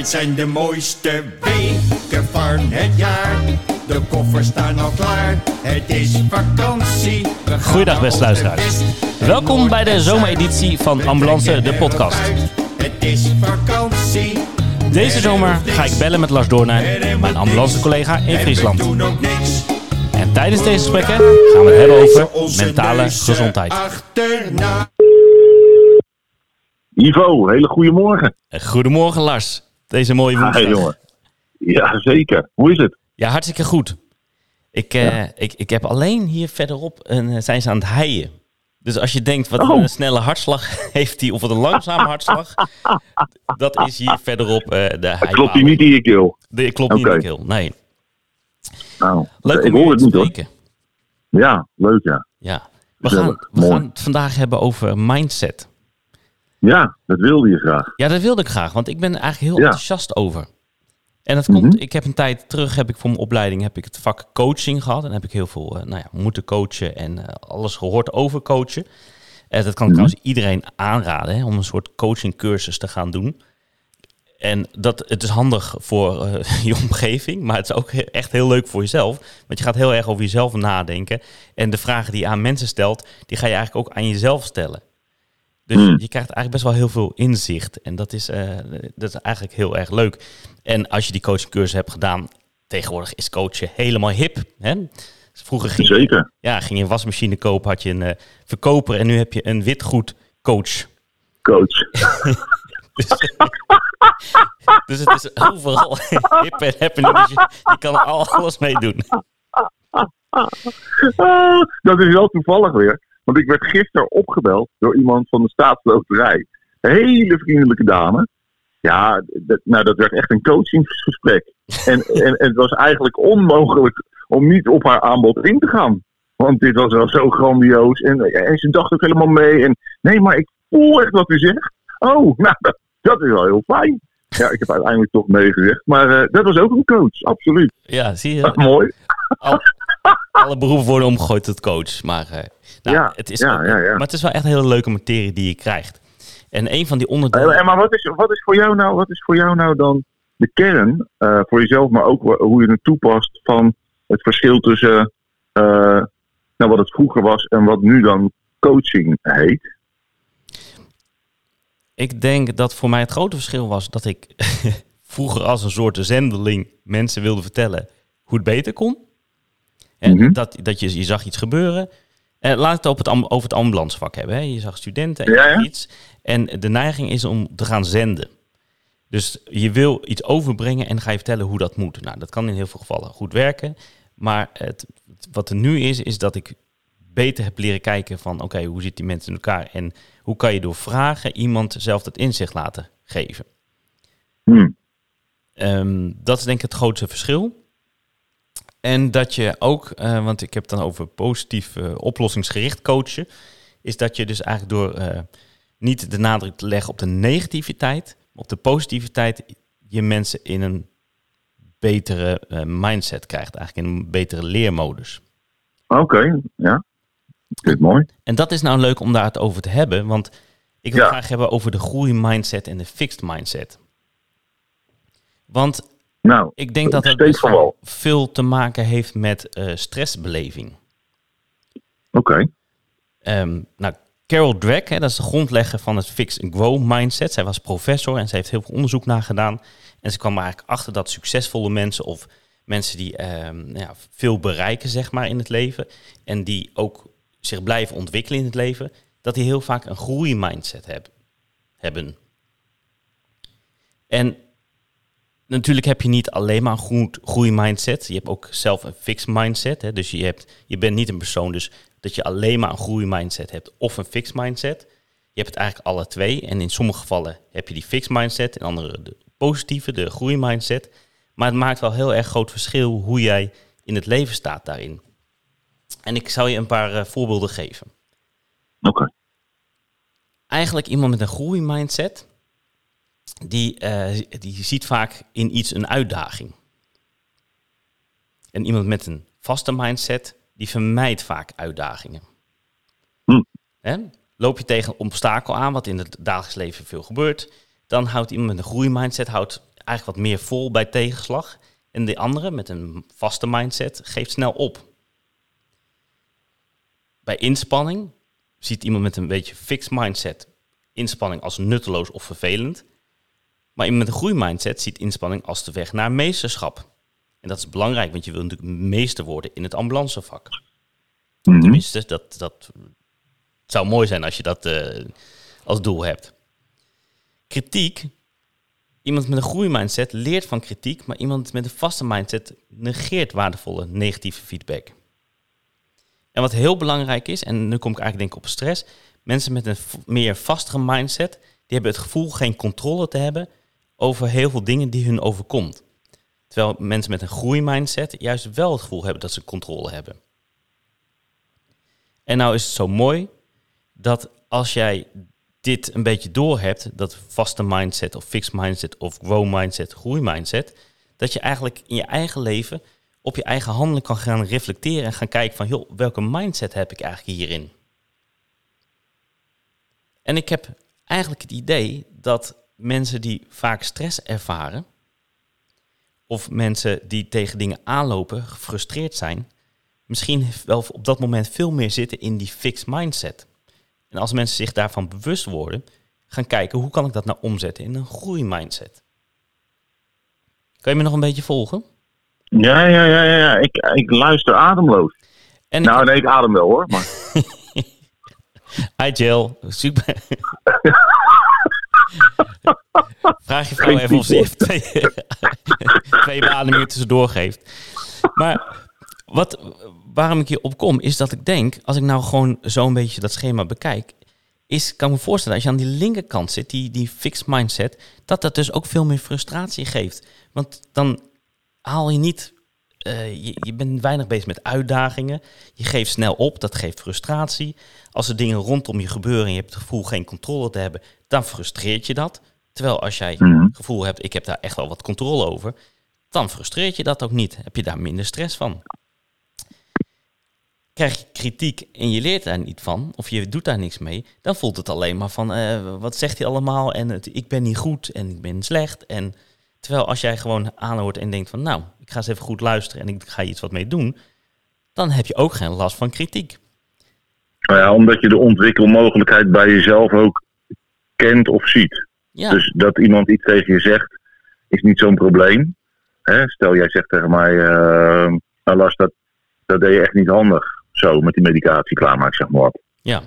Dit zijn de mooiste weken van het jaar. De koffers staan al klaar. Het is vakantie. Goeiedag, beste luisteraars. Welkom bij de zomereditie van Ambulance, de podcast. Het is vakantie. Deze zomer ga ik bellen met Lars Doornijn, mijn ambulancecollega in Friesland. En tijdens deze gesprekken gaan we het hebben over mentale gezondheid. Ivo, hele goede morgen. Goedemorgen Lars, deze mooie woensdag. jongen. Ja, zeker. Hoe is het? Ja, hartstikke goed. Ik, eh, ik, ik heb alleen hier verderop, een, eh, zijn ze aan het heien. Dus als je denkt, wat Oh. een snelle hartslag heeft hij, of wat een langzame hartslag, dat is hier verderop eh, de Klopt heibouw. hij niet in je keel? De, klopt niet in keel, nee. Nou, Leuk ik om hoor het niet hoor. Ja, leuk ja. Ja. We, gaan, we mooi. gaan het vandaag hebben over mindset. Ja, dat wilde je graag. Ja, dat wilde ik graag, want ik ben er eigenlijk heel Ja. enthousiast over. En dat komt, Mhm. ik heb een tijd terug, heb ik voor mijn opleiding, heb ik het vak coaching gehad. En heb ik heel veel, eh, nou ja, moeten coachen en eh, alles gehoord over coachen. En dat kan ik Mhm. trouwens iedereen aanraden, hè, om een soort coachingcursus te gaan doen. En dat, het is handig voor eh, je omgeving, maar het is ook echt heel leuk voor jezelf. Want je gaat heel erg over jezelf nadenken. En de vragen die je aan mensen stelt, die ga je eigenlijk ook aan jezelf stellen. Dus Hmm. je krijgt eigenlijk best wel heel veel inzicht. En dat is, eh, dat is eigenlijk heel erg leuk. En als je die coachingcursus hebt gedaan, tegenwoordig is coachen helemaal hip. Hè? Dus Vroeger ging, Zeker. ja, ging je een wasmachine kopen, had je een eh, verkoper en nu heb je een witgoed coach. Coach. Dus, dus het is overal hip en happening. Dus je, je kan er al- alles mee doen. Ah, dat is wel toevallig weer. Want ik werd gisteren opgebeld door iemand van de staatsloterij. Een hele vriendelijke dame. Ja, dat, nou, dat werd echt een coachingsgesprek. En, en, en het was eigenlijk onmogelijk om niet op haar aanbod in te gaan. Want dit was wel zo grandioos. En, en ze dacht ook helemaal mee. En nee, maar ik voel echt wat u zegt. Oh, nou, dat, dat is wel heel fijn. Ja, ik heb uiteindelijk toch nee gezegd. Maar eh, dat was ook een coach, absoluut. Ja, zie je? Mooi. Al- alle beroepen worden omgegooid tot coach. Maar, eh, nou, Ja, het is ja, ook- ja, ja. maar het is wel echt een hele leuke materie die je krijgt. En een van die onderdelen... Eh, En maar wat is, wat, is voor jou nou, wat is voor jou nou dan de kern, eh, voor jezelf, maar ook hoe je het toepast van het verschil tussen nou, wat het vroeger was en wat nu dan coaching heet? Ik denk dat voor mij het grote verschil was dat ik vroeger als een soort zendeling mensen wilde vertellen hoe het beter kon. En Mhm. dat, dat je, je zag iets gebeuren. En laat het, op het over het ambulancevak hebben. Hè. Je zag studenten en Ja, ja. iets. En de neiging is om te gaan zenden. Dus je wil iets overbrengen en ga je vertellen hoe dat moet. Nou, dat kan in heel veel gevallen goed werken. Maar het, wat er nu is, is dat ik beter heb leren kijken van... oké, hoe zitten die mensen in elkaar? En hoe kan je door vragen iemand zelf dat inzicht laten geven? Hmm. Ehm, dat is denk ik het grootste verschil. En dat je ook, eh, want ik heb het dan over positief eh, oplossingsgericht coachen, is dat je dus eigenlijk door eh, niet de nadruk te leggen op de negativiteit, op de positiviteit, je mensen in een betere mindset krijgt, eigenlijk in een betere leermodus. Oké, ja. Dit is mooi. En dat is nou leuk om daar het over te hebben, want ik wil Ja. graag hebben over de groeimindset en de fixed mindset. Want Nou, Ik denk dat het wel veel te maken heeft met eh, stressbeleving. Oké. Ehm, nou, Carol Dweck, hè, dat is de grondlegger van het Fix and Grow mindset. Zij was professor en ze heeft heel veel onderzoek naar gedaan. En ze kwam er eigenlijk achter dat succesvolle mensen of mensen die ehm, ja, veel bereiken zeg maar, in het leven en die ook zich blijven ontwikkelen in het leven, dat die heel vaak een groeimindset heb, hebben. En natuurlijk heb je niet alleen maar een groei- groeimindset. Je hebt ook zelf een fixed mindset. Hè? Dus je, hebt, je bent niet een persoon dus dat je alleen maar een groeimindset hebt of een fixed mindset. Je hebt het eigenlijk alle twee. En in sommige gevallen heb je die fixed mindset, in andere de positieve, de groeimindset. Maar het maakt wel heel erg groot verschil hoe jij in het leven staat daarin. En ik zal je een paar eh, voorbeelden geven. Oké. Eigenlijk iemand met een groeimindset, die, eh, die ziet vaak in iets een uitdaging. En iemand met een vaste mindset, die vermijdt vaak uitdagingen. Hm. Hè? Loop je tegen een obstakel aan, wat in het dagelijks leven veel gebeurt, dan houdt iemand met een groeimindset houdt eigenlijk wat meer vol bij tegenslag. En de andere, met een vaste mindset, geeft snel op. Bij inspanning ziet iemand met een beetje fixed mindset inspanning als nutteloos of vervelend. Maar iemand met een groeimindset ziet inspanning als de weg naar meesterschap. En dat is belangrijk, want je wil natuurlijk meester worden in het ambulancevak. Mhm. Tenminste, dat, dat zou mooi zijn als je dat eh, als doel hebt. Kritiek. Iemand met een groeimindset leert van kritiek, maar iemand met een vaste mindset negeert waardevolle negatieve feedback. En wat heel belangrijk is, en nu kom ik eigenlijk denk ik op stress, mensen met een meer vastere mindset, die hebben het gevoel geen controle te hebben over heel veel dingen die hun overkomt. Terwijl mensen met een groeimindset juist wel het gevoel hebben dat ze controle hebben. En nou is het zo mooi dat als jij dit een beetje door hebt, dat vaste mindset of fixed mindset of grow mindset, groeimindset, dat je eigenlijk in je eigen leven op je eigen handelen kan gaan reflecteren en gaan kijken van, joh, welke mindset heb ik eigenlijk hierin? En ik heb eigenlijk het idee dat mensen die vaak stress ervaren, of mensen die tegen dingen aanlopen, gefrustreerd zijn, misschien wel op dat moment veel meer zitten in die fixed mindset. En als mensen zich daarvan bewust worden, gaan kijken hoe kan ik dat nou omzetten in een groeimindset. Kan je me nog een beetje volgen? Ja, ja, ja, ja. Ik, ik luister ademloos. En Nou, nee, ik adem wel hoor. Maar... Hi Jill, super. Vraag je vrouw even of ze twee, twee beademingen tussendoor geeft. Maar wat, waarom ik hier op kom, is dat ik denk, als ik nou gewoon zo'n beetje dat schema bekijk, is, kan ik me voorstellen, als je aan die linkerkant zit, die, die fixed mindset, dat dat dus ook veel meer frustratie geeft. Want dan haal je niet, eh, je, je bent weinig bezig met uitdagingen, je geeft snel op, dat geeft frustratie. Als er dingen rondom je gebeuren en je hebt het gevoel geen controle te hebben, dan frustreert je dat. Terwijl als jij Mhm. het gevoel hebt, ik heb daar echt wel wat controle over, dan frustreert je dat ook niet. Heb je daar minder stress van. Krijg je kritiek en je leert daar niet van, of je doet daar niks mee, dan voelt het alleen maar van, eh, wat zegt hij allemaal en het, ik ben niet goed en ik ben slecht. En terwijl als jij gewoon aanhoort en denkt van, nou, ik ga eens even goed luisteren en ik ga hier iets wat mee doen, dan heb je ook geen last van kritiek. Nou ja, omdat je de ontwikkelmogelijkheid bij jezelf ook kent of ziet. Ja, Dus dat iemand iets tegen je zegt, is niet zo'n probleem. Hè? Stel, jij zegt tegen mij, eh nou Lars, dat, dat deed je echt niet handig. Zo, met die medicatie klaarmaken, zeg maar ja,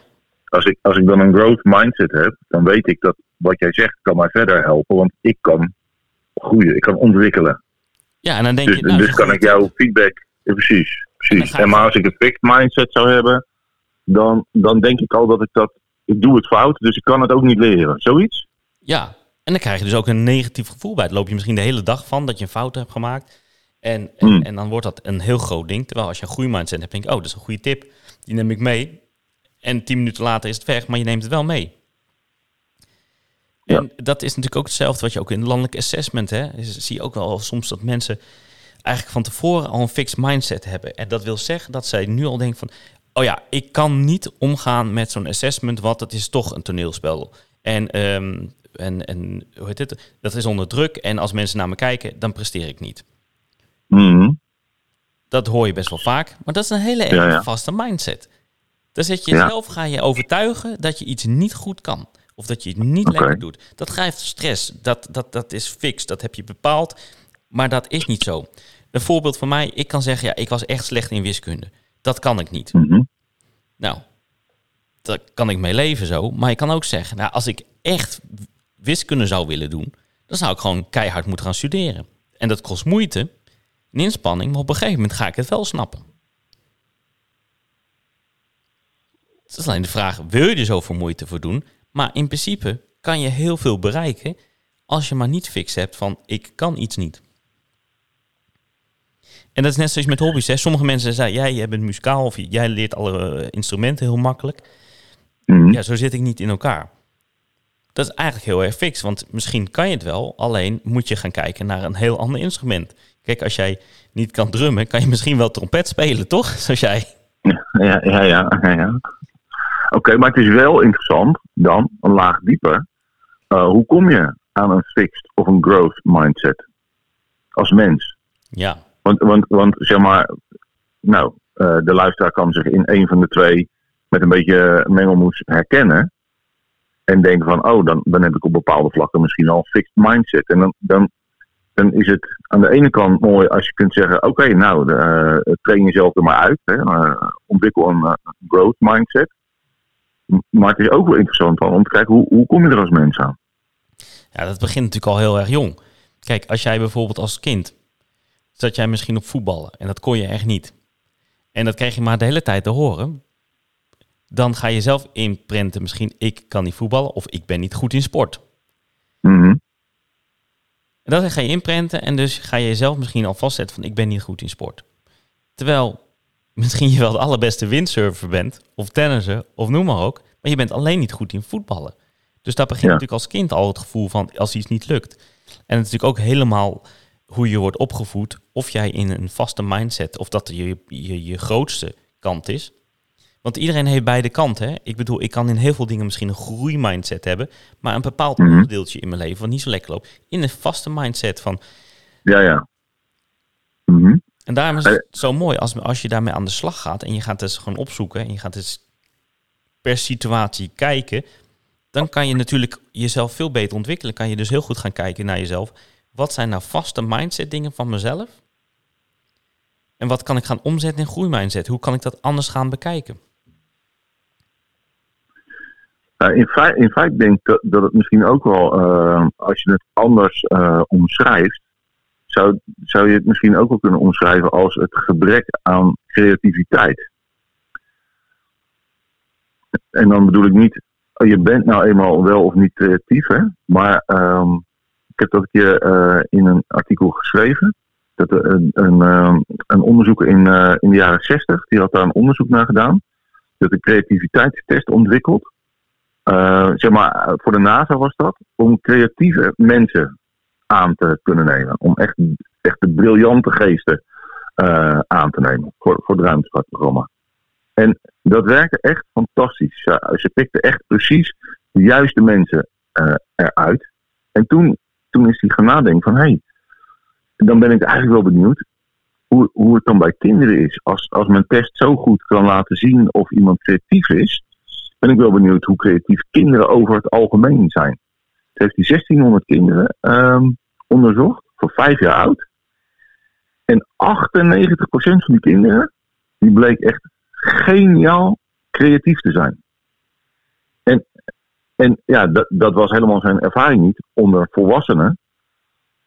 Als ik, als ik dan een growth mindset heb, dan weet ik dat wat jij zegt kan mij verder helpen. Want ik kan groeien, ik kan ontwikkelen. ja, en dan denk Dus, je, nou, dus kan goed. ik jouw feedback. Ja, precies, En precies. je- En maar als ik een fixed mindset zou hebben, dan, dan denk ik al dat ik dat. Ik doe het fout, dus ik kan het ook niet leren. Zoiets? Ja, en dan krijg je dus ook een negatief gevoel bij. Het loop je misschien de hele dag van dat je een fout hebt gemaakt. En, en, Hmm. en dan wordt dat een heel groot ding. Terwijl als je een goede mindset hebt, denk je, oh, dat is een goede tip. Die neem ik mee. En tien minuten later is het weg, maar je neemt het wel mee. Ja. En dat is natuurlijk ook hetzelfde wat je ook in landelijk assessment, hè. Dus zie je ook wel soms dat mensen eigenlijk van tevoren al een fixed mindset hebben. En dat wil zeggen dat zij nu al denken van, oh ja, ik kan niet omgaan met zo'n assessment, want het is toch een toneelspel. En, ehm, en, en hoe heet het? Dat is onder druk. En als mensen naar me kijken, dan presteer ik niet. Mhm. Dat hoor je best wel vaak. Maar dat is een hele erg Ja, ja. vaste mindset. Dan zet je Ja. jezelf, ga je overtuigen dat je iets niet goed kan. Of dat je het niet lekker doet. Dat geeft stress. Dat, dat, dat is fix. Dat heb je bepaald. Maar dat is niet zo. Een voorbeeld van mij. Ik kan zeggen, ja, ik was echt slecht in wiskunde. Dat kan ik niet. Mhm. Nou, daar kan ik mee leven zo. Maar je kan ook zeggen, nou, als ik echt wiskunde zou willen doen, dan zou ik gewoon keihard moeten gaan studeren. En dat kost moeite, een inspanning, maar op een gegeven moment ga ik het wel snappen. Het is alleen de vraag, wil je er zoveel moeite voor doen? Maar in principe kan je heel veel bereiken als je maar niet fix hebt van ik kan iets niet. En dat is net zoals met hobby's. Hè. Sommige mensen zeggen, jij, jij bent muzikaal of jij leert alle eh, instrumenten heel makkelijk. Mhm. Ja, zo zit ik niet in elkaar. Dat is eigenlijk heel erg fix, want misschien kan je het wel, alleen moet je gaan kijken naar een heel ander instrument. Kijk, als jij niet kan drummen, kan je misschien wel trompet spelen, toch? Zoals jij. Ja, ja, ja. ja, ja. Oké, maar het is wel interessant dan, een laag dieper. Eh, hoe kom je aan een fixed of een growth mindset? Als mens. Ja, Want, want, want zeg maar, nou, eh, de luisteraar kan zich in een van de twee met een beetje mengelmoes herkennen. En denken van, oh, dan, dan heb ik op bepaalde vlakken misschien al een fixed mindset. En dan, dan, dan is het aan de ene kant mooi als je kunt zeggen, oké, nou, eh, train jezelf er maar uit. Hè, eh, ontwikkel een eh, growth mindset. Maar het is ook wel interessant van, om te kijken, hoe, hoe kom je er als mens aan? Ja, dat begint natuurlijk al heel erg jong. Kijk, als jij bijvoorbeeld als kind zat jij misschien op voetballen en dat kon je echt niet. En dat kreeg je maar de hele tijd te horen. Dan ga je zelf inprenten misschien ik kan niet voetballen of ik ben niet goed in sport. Mhm. En dat ga je inprenten en dus ga je jezelf misschien al vastzetten van ik ben niet goed in sport. Terwijl misschien je wel de allerbeste windsurfer bent of tennisser of noem maar ook, maar je bent alleen niet goed in voetballen. Dus daar begint Ja. natuurlijk als kind al het gevoel van als iets niet lukt. En het is natuurlijk ook helemaal hoe je wordt opgevoed, of jij in een vaste mindset, of dat je je, je grootste kant is. Want iedereen heeft beide kanten. Hè? Ik bedoel, ik kan in heel veel dingen misschien een groeimindset hebben, maar een bepaald Mhm. onderdeeltje in mijn leven wat niet zo lekker loopt, in een vaste mindset van. Ja, ja. Mhm. En daarom is Eh. het zo mooi als, als je daarmee aan de slag gaat en je gaat dus gewoon opzoeken en je gaat dus per situatie kijken, dan kan je natuurlijk jezelf veel beter ontwikkelen. Kan je dus heel goed gaan kijken naar jezelf. Wat zijn nou vaste mindset dingen van mezelf? En wat kan ik gaan omzetten in groeimindset? Hoe kan ik dat anders gaan bekijken? Nou, in, feite, in denk ik dat, het misschien ook wel, eh, als je het anders eh, omschrijft, zou, zou je het misschien ook wel kunnen omschrijven als het gebrek aan creativiteit. En dan bedoel ik niet, je bent nou eenmaal wel of niet creatief, hè? maar ehm, ik heb dat een keer eh, in een artikel geschreven. Dat een, een, ehm, een onderzoeker in, eh, in de jaren 60, die had daar een onderzoek naar gedaan. Dat een creativiteitstest ontwikkeld. Eh, zeg maar, voor de NASA was dat, om creatieve mensen aan te kunnen nemen. Om echt, echt de briljante geesten aan te nemen voor, voor het ruimtevaartprogramma. En dat werkte echt fantastisch. Ze, ze pikten echt precies de juiste mensen eruit. En toen, toen is hij gaan nadenken van, hé, hey, dan ben ik eigenlijk wel benieuwd hoe, hoe het dan bij kinderen is. Als, als mijn test zo goed kan laten zien of iemand creatief is, ben ik wel benieuwd hoe creatief kinderen over het algemeen zijn. Toen heeft hij 1600 kinderen ehm, onderzocht, voor vijf jaar oud. En 98% van die kinderen, die bleek echt geniaal creatief te zijn. En, ja, dat, dat was helemaal zijn ervaring niet onder volwassenen.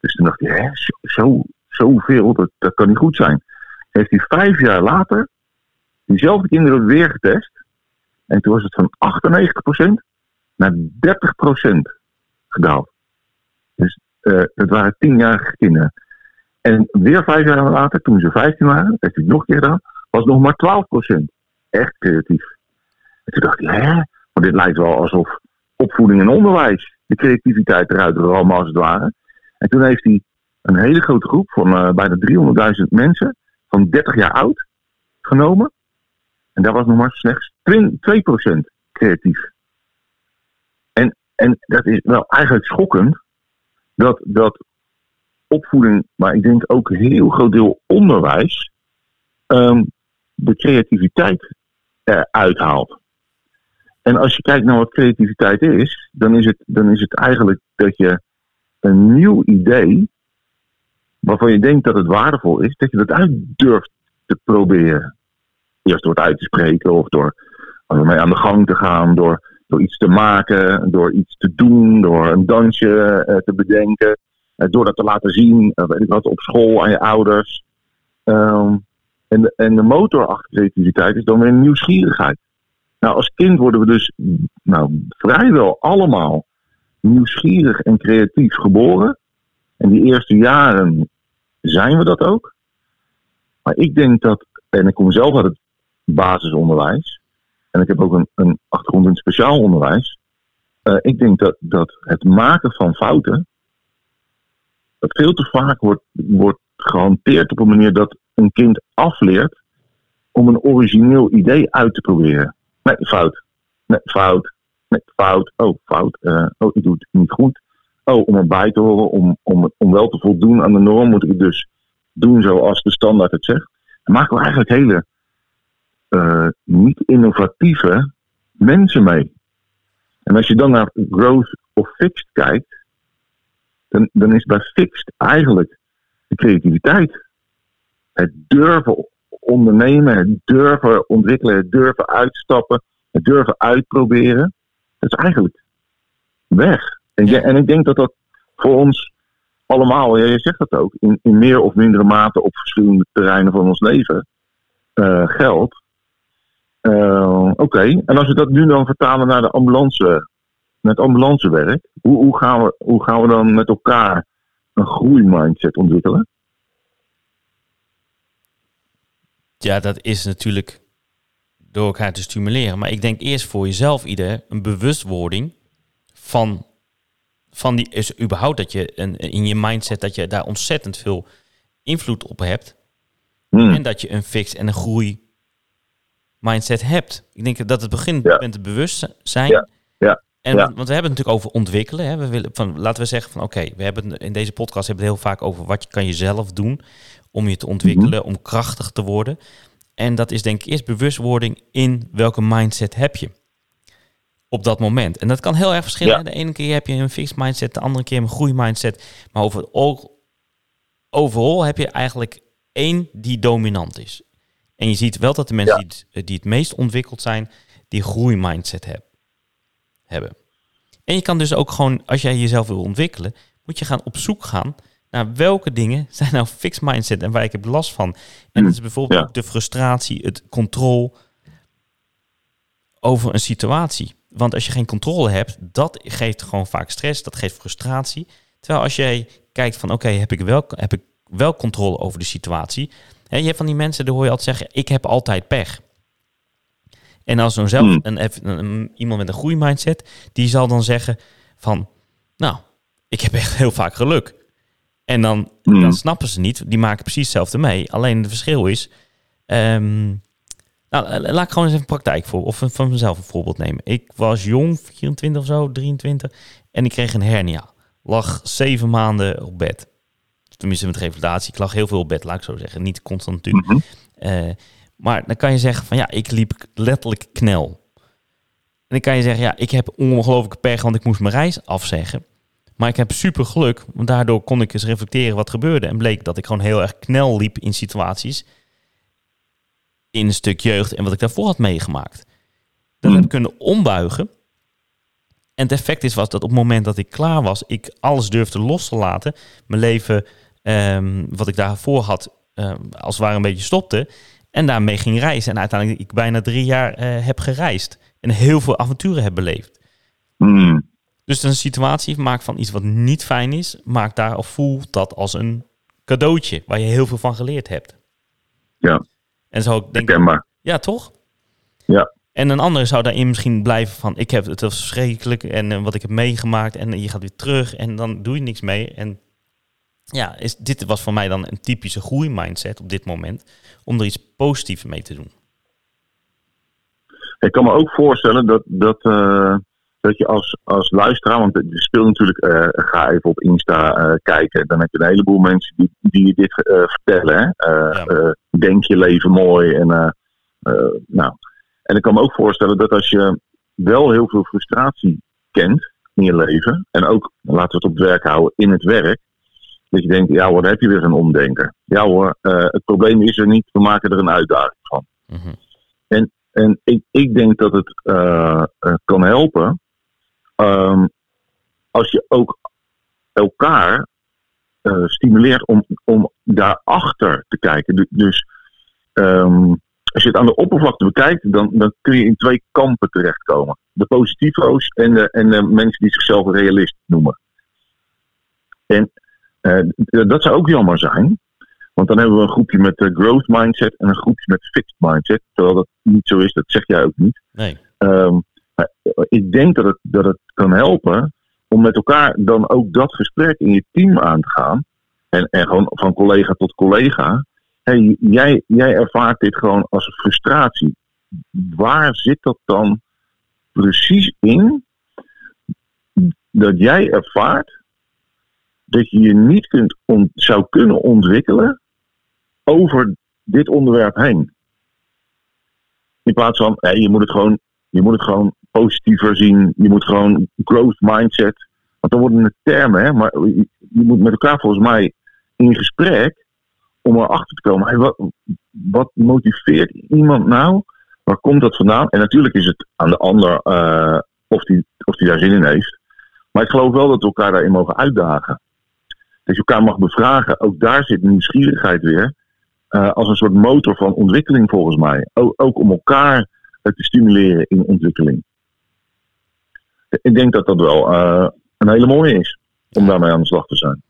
Dus toen dacht hij, hè, zo, zo, zoveel, dat, kan niet goed zijn. Heeft hij vijf jaar later diezelfde kinderen weer getest. En toen was het van 98% naar 30% gedaald. Dus eh, het waren tienjarige kinderen. En weer vijf jaar later, toen ze 15 waren, heeft hij nog een keer gedaan, was nog maar 12%. Echt creatief. En toen dacht hij, hè, maar dit lijkt wel alsof opvoeding en onderwijs de creativiteit eruit rammen als het ware. En toen heeft hij een hele grote groep van eh, bijna 300.000 mensen van 30 jaar oud genomen. En daar was nog maar slechts 2% creatief. En, en dat is wel eigenlijk schokkend dat, dat opvoeding, maar ik denk ook een heel groot deel onderwijs, ehm, de creativiteit eruit haalt. En als je kijkt naar wat creativiteit is, dan is het, dan is het eigenlijk dat je een nieuw idee, waarvan je denkt dat het waardevol is, dat je dat uit durft te proberen. Eerst door het uit te spreken of door ermee aan de gang te gaan, door, door iets te maken, door iets te doen, door een dansje eh, te bedenken, eh, door dat te laten zien, eh, weet ik wat, op school aan je ouders. Ehm, en, de, en de motor achter creativiteit is dan weer nieuwsgierigheid. Nou, als kind worden we dus nou, vrijwel allemaal nieuwsgierig en creatief geboren. En die eerste jaren zijn we dat ook. Maar ik denk dat, en ik kom zelf uit het basisonderwijs, en ik heb ook een, een achtergrond in speciaal onderwijs. Uh, ik denk dat, dat het maken van fouten, dat veel te vaak wordt, wordt gehanteerd op een manier dat een kind afleert om een origineel idee uit te proberen. Nee, fout. Nee, fout. Nee, fout. Oh, fout. Uh, oh, ik doe het niet goed. oh, om erbij te horen, om, om, om wel te voldoen aan de norm, moet ik dus doen zoals de standaard het zegt. Dan maken we eigenlijk hele eh, niet innovatieve mensen mee. En als je dan naar growth of fixed kijkt, dan, dan is bij fixed eigenlijk de creativiteit. Het durven ondernemen, het durven ontwikkelen, het durven uitstappen, het durven uitproberen. Dat is eigenlijk weg. En, Ja. en ik denk dat dat voor ons allemaal, ja, je zegt dat ook, in, in meer of mindere mate op verschillende terreinen van ons leven eh, geldt. Eh, Oké, en als we dat nu dan vertalen naar de ambulance, naar het ambulancewerk, hoe, hoe, gaan we, hoe gaan we dan met elkaar een groeimindset ontwikkelen? Ja, dat is natuurlijk door elkaar te stimuleren. Maar ik denk eerst voor jezelf, ieder, een bewustwording van, van die, is überhaupt dat je een, in je mindset, dat je daar ontzettend veel invloed op hebt. Hmm. En dat je een fix en een groei mindset hebt. Ik denk dat het begint Ja. met het bewustzijn. Ja, ja, En ja. Want, want we hebben het natuurlijk over ontwikkelen. Hè. We willen van, laten we zeggen van oké, we hebben in deze podcast hebben we het heel vaak over wat je kan je zelf doen om je te ontwikkelen, Mhm. om krachtig te worden. En dat is denk ik eerst bewustwording in welke mindset heb je op dat moment. En dat kan heel erg verschillen. Ja. De ene keer heb je een fixed mindset, de andere keer een groeimindset. Maar over overal heb je eigenlijk één die dominant is. En je ziet wel dat de mensen Ja. die, het, die het meest ontwikkeld zijn, die groeimindset heb, hebben. En je kan dus ook gewoon, als jij jezelf wil ontwikkelen, moet je gaan op zoek gaan naar welke dingen zijn nou fixed mindset en waar ik heb last van. En dat is bijvoorbeeld Ja. de frustratie, het controle over een situatie. Want als je geen controle hebt, dat geeft gewoon vaak stress, dat geeft frustratie. Terwijl als jij kijkt van oké, heb ik wel heb ik wel controle over de situatie. Hè, je hebt van die mensen, die hoor je altijd zeggen, ik heb altijd pech. En als zo'n zelf, Hmm. een, even- een- een- iemand met een groeimindset, die zal dan zeggen van, nou, ik heb echt heel vaak geluk. En dan, Hmm. dan snappen ze niet, die maken precies hetzelfde mee. Alleen het verschil is, ehm, nou, la- laat ik gewoon eens even een praktijk voor, of van- van mezelf een voorbeeld nemen. Ik was jong, 24 of zo, 23, en ik kreeg een hernia. Lag zeven maanden op bed. Tenminste met revalidatie. Ik lag heel veel op bed, laat ik zo zeggen. Niet constant natuurlijk. Mhm. Eh, maar dan kan je zeggen van ja, ik liep letterlijk knel. En dan kan je zeggen, ja, ik heb ongelooflijke pech, want ik moest mijn reis afzeggen. Maar ik heb super geluk, want daardoor kon ik eens reflecteren wat gebeurde. En bleek dat ik gewoon heel erg knel liep in situaties. In een stuk jeugd en wat ik daarvoor had meegemaakt. Dat Hmm. heb ik kunnen ombuigen. En het effect is was dat op het moment dat ik klaar was, ik alles durfde los te laten. Mijn leven, ehm, wat ik daarvoor had, ehm, als het ware een beetje stopte. En daarmee ging reizen. En uiteindelijk ik bijna drie jaar eh, heb gereisd. En heel veel avonturen heb beleefd. Hmm. Dus een situatie maakt van iets wat niet fijn is, maakt daar of voelt dat als een cadeautje waar je heel veel van geleerd hebt. Ja, En zo denk ik, herkenbaar. ja toch? Ja. En een ander zou daarin misschien blijven van, ik heb het was verschrikkelijk en eh, wat ik heb meegemaakt en je gaat weer terug en dan doe je niks mee. En ja, is, dit was voor mij dan een typische groeimindset op dit moment, om er iets positiefs mee te doen. Ik kan me ook voorstellen dat, dat, eh, dat je als, als luisteraar, want het speelt natuurlijk, eh, ga even op Insta eh, kijken, dan heb je een heleboel mensen die, die je dit eh, vertellen. Hè? Ja. denk je leven mooi. En, nou. en ik kan me ook voorstellen dat als je wel heel veel frustratie kent in je leven, en ook, laten we het op het werk houden, in het werk, dat je denkt, ja hoor, daar heb je weer een omdenker. Ja hoor, het probleem is er niet, we maken er een uitdaging van. Mhm. En ik, ik denk dat het kan helpen ehm, als je ook elkaar eh, stimuleert om, om daarachter te kijken. Du- Dus ehm, als je het aan de oppervlakte bekijkt, dan, dan kun je in twee kampen terechtkomen. De positivo's en de, en de mensen die zichzelf realist noemen. En eh, dat zou ook jammer zijn. Want dan hebben we een groepje met eh, growth mindset en een groepje met fixed mindset. Terwijl dat niet zo is, dat zeg jij ook niet. Nee. Maar ik denk dat het, dat het kan helpen om met elkaar dan ook dat gesprek in je team aan te gaan. En, en gewoon van collega tot collega. Hey, jij, jij ervaart dit gewoon als frustratie. Waar zit dat dan precies in dat jij ervaart dat je je niet kunt zou kunnen ontwikkelen over dit onderwerp heen. In plaats van, nee, je moet het gewoon, je moet het gewoon positiever zien. Je moet gewoon growth mindset. Want dan worden het termen, hè, maar je, moet met elkaar volgens mij in gesprek om erachter te komen. Hey, wat, wat motiveert iemand nou? Waar komt dat vandaan? En natuurlijk is het aan de ander eh, of die, of die daar zin in heeft. Maar ik geloof wel dat we elkaar daarin mogen uitdagen. Dat je elkaar mag bevragen. Ook daar zit nieuwsgierigheid weer. eh, als een soort motor van ontwikkeling volgens mij. Ook, ook om elkaar eh, te stimuleren in ontwikkeling. Ik denk dat dat wel eh, een hele mooie is. Om daarmee aan de slag te zijn.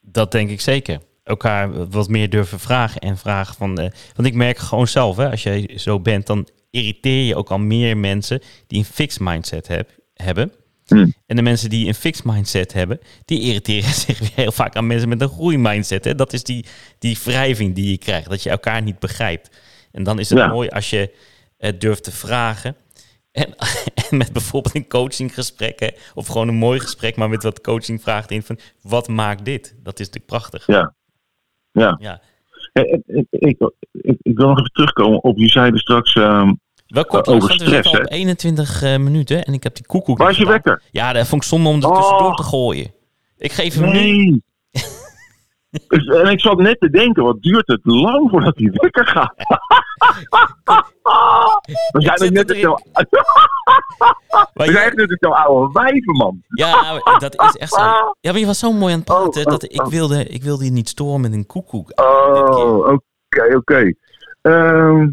Dat denk ik zeker. Elkaar wat meer durven vragen en vragen van. eh, want ik merk gewoon zelf, hè, als jij zo bent, dan irriteer je ook al meer mensen die een fixed mindset heb, hebben. Hmm. En de mensen die een fixed mindset hebben, die irriteren zich weer heel vaak aan mensen met een groeimindset. Hè. Dat is die, die wrijving die je krijgt, dat je elkaar niet begrijpt. En dan is het Ja. mooi als je eh, durft te vragen. En, en met bijvoorbeeld een coachinggesprek, of gewoon een mooi gesprek, maar met wat coachingvragen in van wat maakt dit? Dat is natuurlijk prachtig. Ja. Ja. Ja. Eh, eh, Ik, ik, ik, ik wil nog even terugkomen op, je zei er straks, ehm, Wel kort, Uh, over we zitten stress, al op 21 eh, minuten en ik heb die koekoek. waar is je gedaan. wekker? Ja, dat vond ik zonde om er Oh. tussendoor te gooien. Ik geef hem nu. Dus, en ik zat net te denken, wat duurt het lang voordat die wekker gaat? We zijn net zo, we je- zijn net zo oude wijven, man. ja, dat is echt zo. Ja, maar je was zo mooi aan het praten Oh, oh, dat ik oh. wilde, ik wilde je niet storen met een koekoek. Oh, oké, oké. Ehm,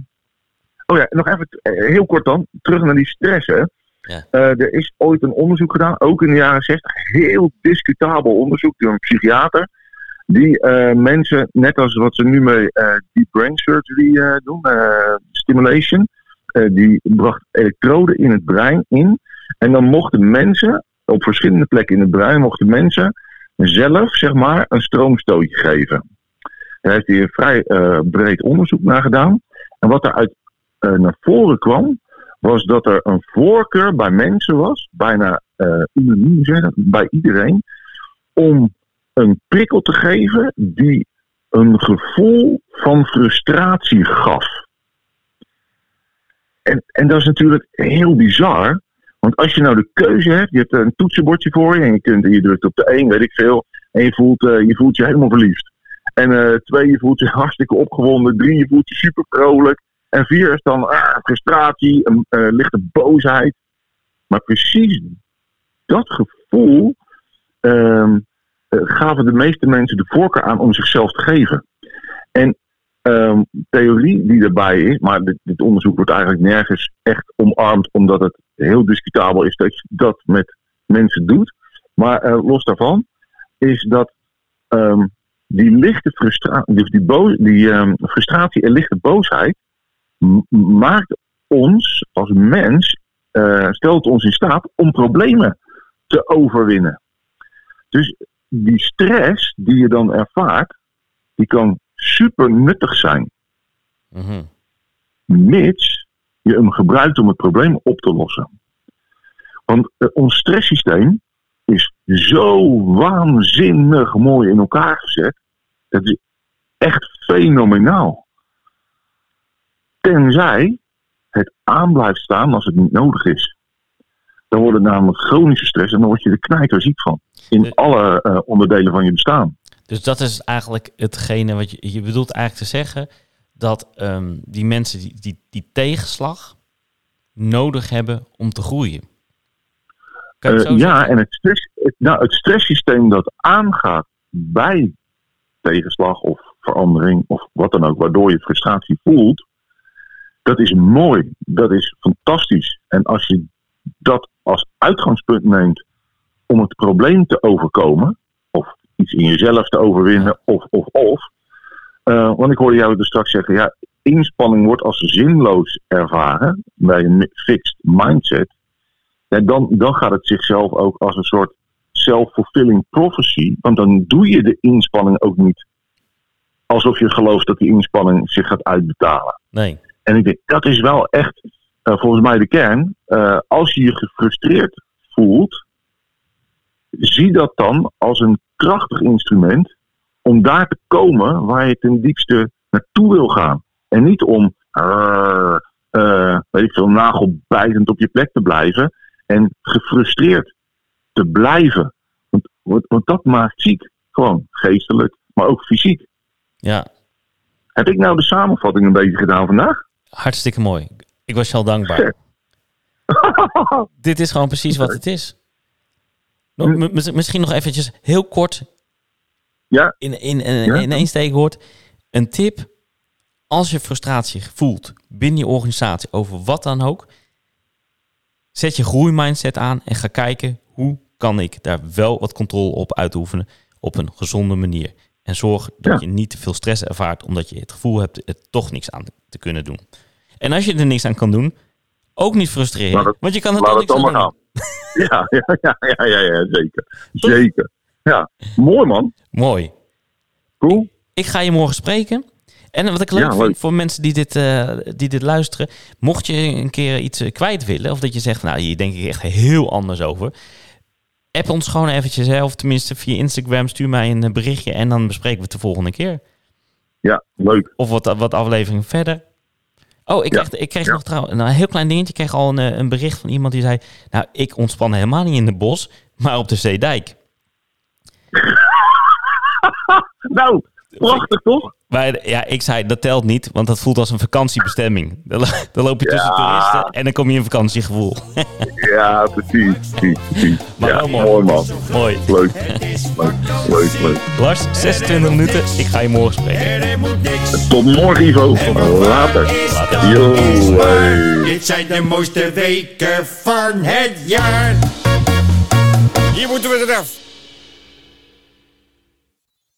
oh ja, nog even eh, heel kort dan. Terug naar die stress, hè. Ja. Eh, er is ooit een onderzoek gedaan, ook in de jaren 60. Heel discutabel onderzoek door een psychiater. Die eh, mensen, net als wat ze nu met eh deep brain surgery eh, doen, stimulation. die bracht elektroden in het brein in. En dan mochten mensen, op verschillende plekken in het brein, mochten mensen zelf, zeg maar, een stroomstootje geven. Daar heeft hij vrij breed onderzoek naar gedaan. En wat daaruit eh naar voren kwam, was dat er een voorkeur bij mensen was, bijna eh unaniem zeggen, bij iedereen, om een prikkel te geven die een gevoel van frustratie gaf. En, en dat is natuurlijk heel bizar. Want als je nou de keuze hebt, je hebt een toetsenbordje voor je en je, kunt, je drukt op de 1, weet ik veel, en je voelt, eh, je, voelt je helemaal verliefd. En eh, twee, je voelt je hartstikke opgewonden. Drie, je voelt je super vrolijk. En vier is dan ah, frustratie, een eh, lichte boosheid. Maar precies dat gevoel ehm, eh, gaven de meeste mensen de voorkeur aan om zichzelf te geven. En ehm, theorie die erbij is, maar dit, dit onderzoek wordt eigenlijk nergens echt omarmd, omdat het heel discutabel is dat je dat met mensen doet. Maar eh, los daarvan is dat ehm, die lichte frustratie, die, die, bo- die ehm, frustratie en lichte boosheid maakt ons als mens, eh, stelt ons in staat om problemen te overwinnen. Dus die stress die je dan ervaart, die kan super nuttig zijn, Mhm. mits je hem gebruikt om het probleem op te lossen. Want eh, ons stresssysteem is zo waanzinnig mooi in elkaar gezet. Dat is echt fenomenaal. Tenzij het aan blijft staan als het niet nodig is. Dan wordt het namelijk chronische stress en dan word je er knijterziek van. In alle eh, onderdelen van je bestaan. Dus dat is eigenlijk hetgene wat je, je bedoelt eigenlijk te zeggen. Dat ehm, die mensen die, die, die tegenslag nodig hebben om te groeien. Eh, ja, en het, stress, het, nou, het stresssysteem dat aangaat bij tegenslag of verandering of wat dan ook, waardoor je frustratie voelt, dat is mooi. Dat is fantastisch. En als je dat als uitgangspunt neemt om het probleem te overkomen, of iets in jezelf te overwinnen, of, of, of. eh, want ik hoorde jou er straks zeggen, ja, inspanning wordt als zinloos ervaren bij een fixed mindset. Ja, dan, dan gaat het zichzelf ook als een soort self-fulfilling prophecy. Want dan doe je de inspanning ook niet alsof je gelooft dat die inspanning zich gaat uitbetalen. Nee. En ik denk, dat is wel echt eh, volgens mij de kern. Eh, als je je gefrustreerd voelt, zie dat dan als een krachtig instrument om daar te komen waar je ten diepste naartoe wil gaan. En niet om uh, uh, weet ik veel, nagelbijtend op je plek te blijven en gefrustreerd te blijven. Want, want, want dat maakt ziek. Gewoon geestelijk, maar ook fysiek. Ja, Heb ik nou de samenvatting een beetje gedaan vandaag? hartstikke mooi. Ik was je al dankbaar. Dit is gewoon precies wat het is. Misschien nog eventjes heel kort Ja, in, in, in, Ja? in één steekwoord. Een tip. Als je frustratie voelt binnen je organisatie over wat dan ook. Zet je groeimindset aan en ga kijken hoe kan ik daar wel wat controle op uitoefenen op een gezonde manier. En zorg dat Ja. je niet te veel stress ervaart omdat je het gevoel hebt er toch niks aan te kunnen doen. En als je er niks aan kan doen, ook niet frustreren. Het- want je kan er het niks dan aan doen. Ja, ja, ja, ja, ja, ja zeker. Zeker. Ja, mooi man. Mooi. Cool. Ik ga je morgen spreken. En wat ik leuk Ja, vind leuk. voor mensen die dit, eh, die dit luisteren. Mocht je een keer iets eh, kwijt willen. Of dat je zegt, nou hier denk ik echt heel anders over. App ons gewoon eventjes. Hè, of tenminste via Instagram stuur mij een eh, berichtje. En dan bespreken we het de volgende keer. Ja, leuk. Of wat, wat afleveringen verder. Oh, ik Ja. kreeg, ik kreeg Ja. nog trouwens een heel klein dingetje. Ik kreeg al een, eh, een bericht van iemand die zei... Nou, ik ontspan helemaal niet in de bos, maar op de Zeedijk. Nou, prachtig toch? Maar ja, ik zei, dat telt niet, want dat voelt als een vakantiebestemming. Dan, lo- dan loop je tussen toeristen en dan kom je in vakantiegevoel. Ja, precies. precies, precies. Maar Ja, wel mooi. mooi man. Mooi. Leuk. Leuk, leuk, leuk. Lars, 26 minuten. Ik ga je morgen spreken. En er moet niks Tot morgen, Ivo. Later. Later. Yo, hey. Dit zijn de mooiste weken van het jaar. Hier moeten we eraf.